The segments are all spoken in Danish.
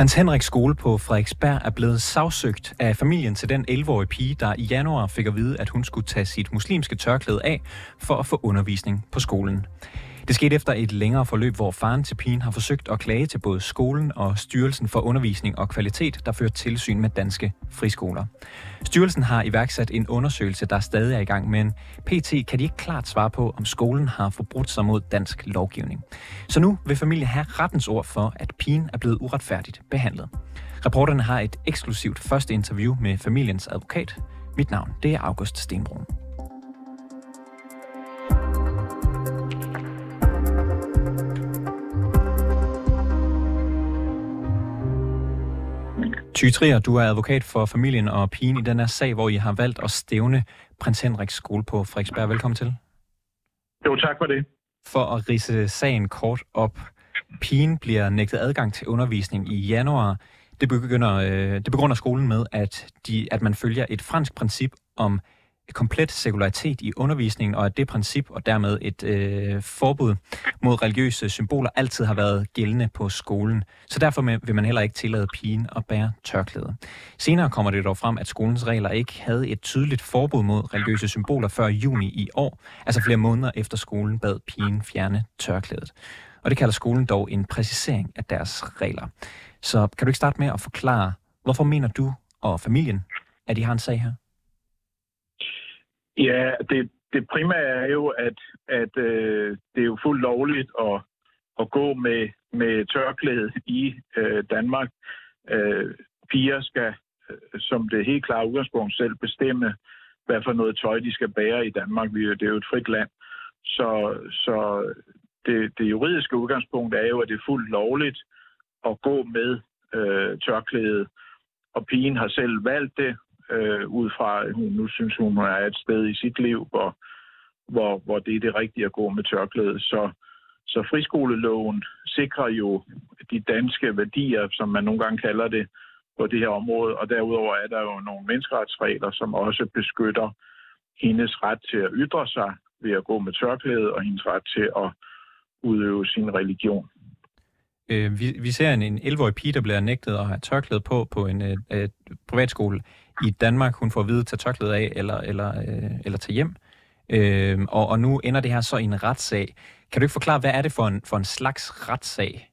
Prins Henriks skole på Frederiksberg er blevet sagsøgt af familien til den 11-årige pige, der i januar fik at vide, at hun skulle tage sit muslimske tørklæde af for at få undervisning på skolen. Det skete efter et længere forløb, hvor faren til pigen har forsøgt at klage til både skolen og Styrelsen for Undervisning og Kvalitet, der fører tilsyn med danske friskoler. Styrelsen har iværksat en undersøgelse, der stadig er i gang, men PT kan de ikke klart svare på, om skolen har forbrudt sig mod dansk lovgivning. Så nu vil familien have rettens ord for, at pigen er blevet uretfærdigt behandlet. Reporterne har et eksklusivt første interview med familiens advokat. Mit navn det er August Stenbrun. Tytrier, du er advokat for familien og pigen i den her sag, hvor I har valgt at stævne prins Henriks skole på Frederiksberg. Velkommen til. Jo, tak for det. For at rise sagen kort op. Pigen bliver nægtet adgang til undervisning i januar. Det, begynder, øh, det begrunder skolen med, at, de, at man følger et fransk princip om komplet sekularitet i undervisningen, og at det princip og dermed et øh, forbud mod religiøse symboler altid har været gældende på skolen. Så derfor vil man heller ikke tillade pigen at bære tørklæde. Senere kommer det dog frem, at skolens regler ikke havde et tydeligt forbud mod religiøse symboler før juni i år, altså flere måneder efter skolen bad pigen fjerne tørklædet. Og det kalder skolen dog en præcisering af deres regler. Så kan du ikke starte med at forklare, hvorfor mener du og familien, at de har en sag her? Ja, det, det primære er jo, at, at øh, det er jo fuldt lovligt at, at gå med, med tørklæde i øh, Danmark. Øh, piger skal, øh, som det helt klare udgangspunkt, selv bestemme, hvad for noget tøj de skal bære i Danmark. Vi, det er jo et frit land. Så, så det, det juridiske udgangspunkt er jo, at det er fuldt lovligt at gå med øh, tørklæde. Og pigen har selv valgt det, øh, ud fra, at hun nu synes, hun er et sted i sit liv, hvor, hvor, hvor det er det rigtige at gå med tørklæde. Så, så friskoleloven sikrer jo de danske værdier, som man nogle gange kalder det, på det her område. Og derudover er der jo nogle menneskeretsregler, som også beskytter hendes ret til at ytre sig ved at gå med tørklæde, og hendes ret til at udøve sin religion. Øh, vi, vi ser en, en 11-årig pige, der bliver nægtet at have tørklæde på på en øh, øh privatskole i Danmark. Hun får at vide at tage tørklædet af eller, eller, øh, eller tage hjem. Øh, og, og nu ender det her så i en retssag. Kan du ikke forklare, hvad er det for en, for en slags retssag?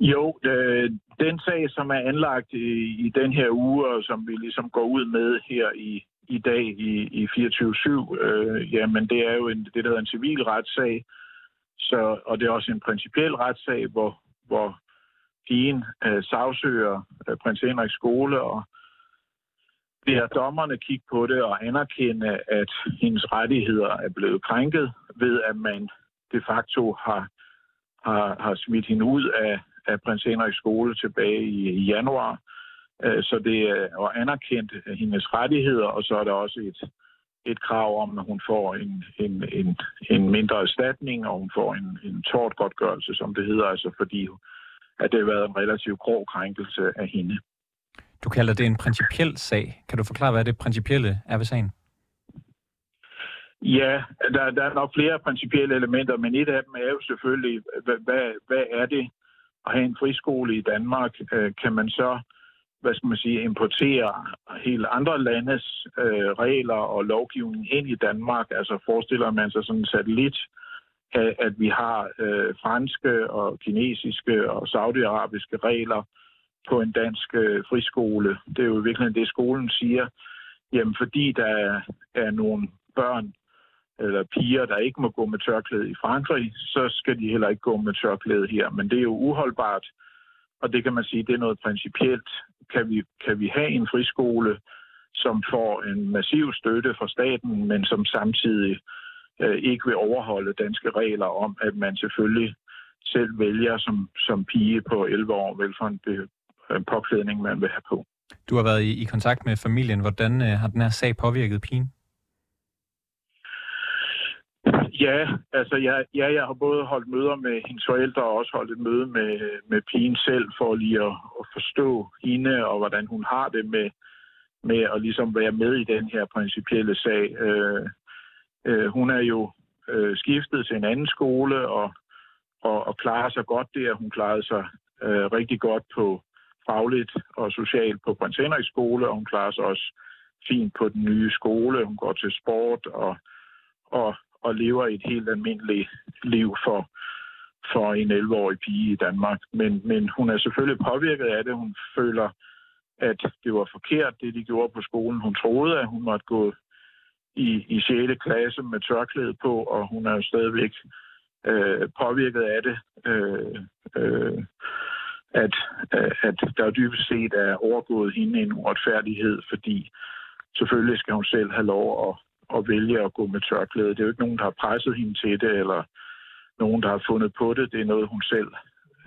Jo, øh, den sag, som er anlagt i, i den her uge, og som vi ligesom går ud med her i, i dag i, i 24-7, øh, jamen det er jo en, det, der hedder en civil retssag, så, og det er også en principiel retssag, hvor, hvor pigen øh, sagsøger øh, prins Henriks skole, og beder dommerne kigge på det og anerkende, at hendes rettigheder er blevet krænket ved, at man de facto har, har, har smidt hende ud af, af prins Henriks skole tilbage i, i januar. Øh, så det er anerkendt hendes rettigheder, og så er der også et, et krav om, at hun får en, en, en, en mindre erstatning, og hun får en, en tortgodtgørelse, som det hedder, altså fordi at det har været en relativt grov krænkelse af hende. Du kalder det en principiel sag. Kan du forklare, hvad det principielle er ved sagen? Ja, der, der er nok flere principielle elementer, men et af dem er jo selvfølgelig, hvad, hvad, hvad er det at have en friskole i Danmark? Øh, kan man så hvad skal man sige, importere helt andre landes øh, regler og lovgivning ind i Danmark. Altså forestiller man sig sådan en satellit, at, at vi har øh, franske og kinesiske og saudiarabiske regler på en dansk øh, friskole. Det er jo virkelig det, skolen siger. Jamen fordi der er, er nogle børn eller piger, der ikke må gå med tørklæde i Frankrig, så skal de heller ikke gå med tørklæde her. Men det er jo uholdbart, og det kan man sige, det er noget principielt. Kan vi, kan vi have en friskole, som får en massiv støtte fra staten, men som samtidig øh, ikke vil overholde danske regler om, at man selvfølgelig selv vælger som, som pige på 11 år, vel for en påklædning, man vil have på. Du har været i, i kontakt med familien. Hvordan øh, har den her sag påvirket pigen? Ja, altså jeg, ja, jeg har både holdt møder med hendes forældre og også holdt et møde med, med pigen selv for lige at, at forstå hende og hvordan hun har det med, med at ligesom være med i den her principielle sag. Øh, øh, hun er jo øh, skiftet til en anden skole og, og, og klarer sig godt der. Hun klarede sig øh, rigtig godt på fagligt og socialt på Prins Henrik skole, og hun klarer sig også fint på den nye skole. Hun går til sport og, og, og lever et helt almindeligt liv for, for en 11-årig pige i Danmark. Men, men hun er selvfølgelig påvirket af det. Hun føler, at det var forkert, det de gjorde på skolen. Hun troede, at hun måtte gå i, i 6. klasse med tørklæde på, og hun er jo stadigvæk øh, påvirket af det. Øh, øh, at, at der dybest set er overgået hende en uretfærdighed, fordi selvfølgelig skal hun selv have lov at, at vælge at gå med tørklæde. Det er jo ikke nogen, der har presset hende til det, eller nogen, der har fundet på det. Det er noget, hun selv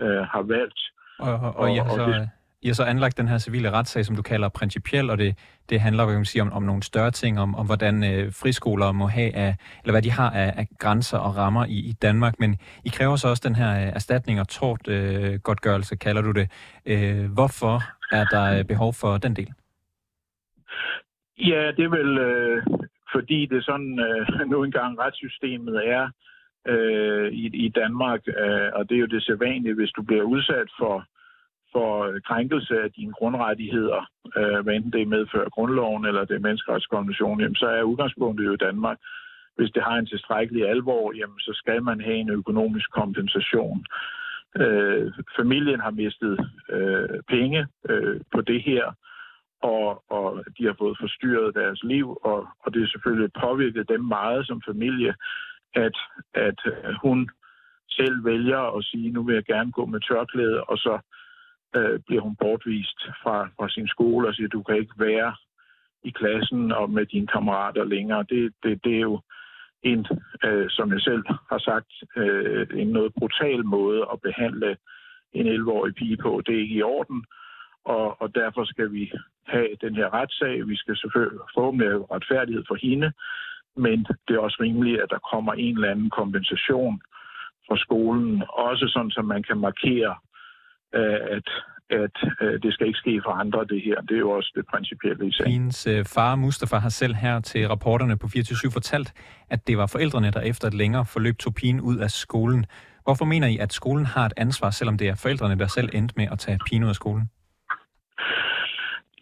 øh, har valgt. Og, og, og, ja, så, det, i har så anlagt den her civile retssag, som du kalder principiel, og det, det handler kan man sige, om, om nogle større ting, om, om hvordan øh, friskoler må have af, eller hvad de har af, af grænser og rammer i, i Danmark. Men I kræver så også den her øh, erstatning og tort øh, godtgørelse, kalder du det. Øh, hvorfor er der øh, behov for den del? Ja, det er vel øh, fordi det er sådan øh, nu engang retssystemet er øh, i, i Danmark, øh, og det er jo det sædvanlige, hvis du bliver udsat for for krænkelse af dine grundrettigheder, øh, hvad enten det medfører grundloven eller det er menneskerettighedskonventionen, jamen, så er udgangspunktet jo i Danmark, hvis det har en tilstrækkelig alvor, jamen, så skal man have en økonomisk kompensation. Øh, familien har mistet øh, penge øh, på det her, og, og de har fået forstyrret deres liv, og, og det er selvfølgelig påvirket dem meget som familie, at, at øh, hun selv vælger at sige, nu vil jeg gerne gå med tørklæde, og så øh, bliver hun bortvist fra, fra sin skole og siger, du kan ikke være i klassen og med dine kammerater længere. Det, det, det er jo en, øh, som jeg selv har sagt, øh, en noget brutal måde at behandle en 11-årig pige på. Det er ikke i orden, og, og derfor skal vi have den her retssag. Vi skal selvfølgelig få med retfærdighed for hende, men det er også rimeligt, at der kommer en eller anden kompensation fra skolen, også sådan, så man kan markere, at, at øh, det skal ikke ske for andre, det her. Det er jo også det principielle i sagen. Hendes øh, far, Mustafa, har selv her til rapporterne på 24 fortalt, at det var forældrene, der efter et længere forløb tog pigen ud af skolen. Hvorfor mener I, at skolen har et ansvar, selvom det er forældrene, der selv endte med at tage pigen ud af skolen?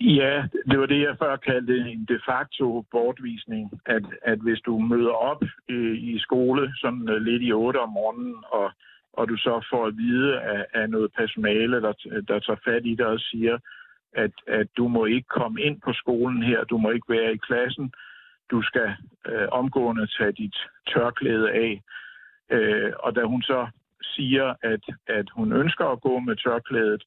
Ja, det var det, jeg før kaldte en de facto bortvisning. At, at hvis du møder op i, i skole sådan lidt i 8 om morgenen, og og du så får at vide af, af noget personale, der, der tager fat i dig og siger, at, at du må ikke komme ind på skolen her, du må ikke være i klassen, du skal øh, omgående tage dit tørklæde af. Øh, og da hun så siger, at, at hun ønsker at gå med tørklædet,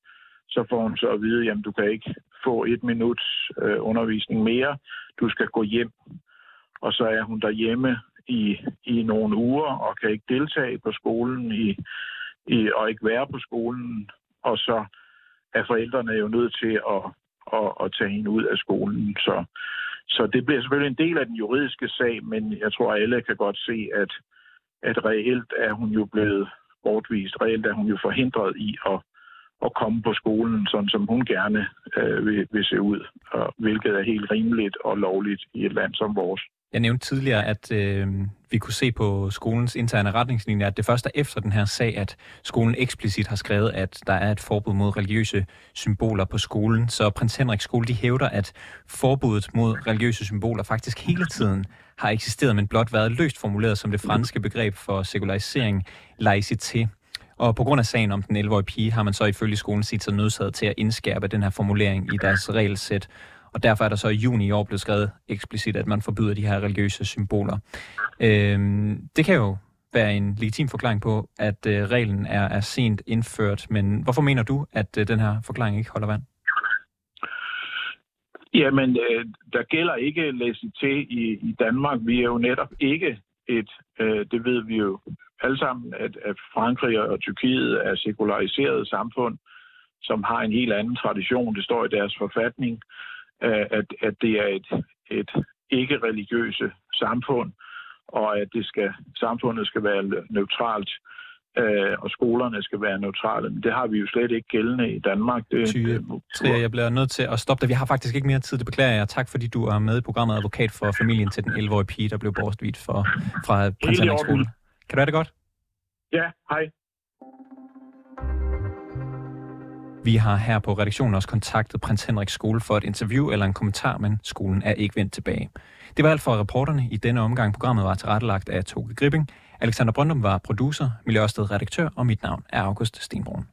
så får hun så at vide, at du kan ikke få et minuts øh, undervisning mere, du skal gå hjem. Og så er hun derhjemme i, i nogle uger og kan ikke deltage på skolen i, i, og ikke være på skolen. Og så er forældrene jo nødt til at, at, at tage hende ud af skolen. Så, så det bliver selvfølgelig en del af den juridiske sag, men jeg tror, at alle kan godt se, at, at reelt er hun jo blevet bortvist. Reelt er hun jo forhindret i at, at komme på skolen, sådan som hun gerne øh, vil, vil se ud, og, hvilket er helt rimeligt og lovligt i et land som vores. Jeg nævnte tidligere, at øh, vi kunne se på skolens interne retningslinjer, at det først er efter den her sag, at skolen eksplicit har skrevet, at der er et forbud mod religiøse symboler på skolen. Så Prins Henrik skole, de hævder, at forbuddet mod religiøse symboler faktisk hele tiden har eksisteret, men blot været løst formuleret som det franske begreb for sekularisering, laicité. Og på grund af sagen om den 11-årige pige, har man så ifølge skolen set sig nødsaget til at indskærpe den her formulering i deres regelsæt. Og derfor er der så i juni i år blevet skrevet eksplicit, at man forbyder de her religiøse symboler. Øhm, det kan jo være en legitim forklaring på, at øh, reglen er, er sent indført, men hvorfor mener du, at øh, den her forklaring ikke holder vand? Jamen, øh, der gælder ikke til i, i Danmark. Vi er jo netop ikke et, øh, det ved vi jo alle sammen, at, at Frankrig og Tyrkiet er sekulariserede samfund, som har en helt anden tradition. Det står i deres forfatning at, at det er et, et ikke-religiøse samfund, og at det skal, samfundet skal være neutralt, øh, og skolerne skal være neutrale. Men det har vi jo slet ikke gældende i Danmark. Det, Tyge, det, jeg bliver nødt til at stoppe dig. Vi har faktisk ikke mere tid, det beklager jeg. Tak fordi du er med i programmet Advokat for familien til den 11-årige pige, der blev bortvidt for, fra Prins Skole. Kan du have det godt? Ja, hej. Vi har her på redaktionen også kontaktet prins Henrik skole for et interview eller en kommentar, men skolen er ikke vendt tilbage. Det var alt for reporterne i denne omgang. Programmet var tilrettelagt af Toge Gripping. Alexander Brøndum var producer, Miljøsted Ørsted redaktør, og mit navn er August Stenbrun.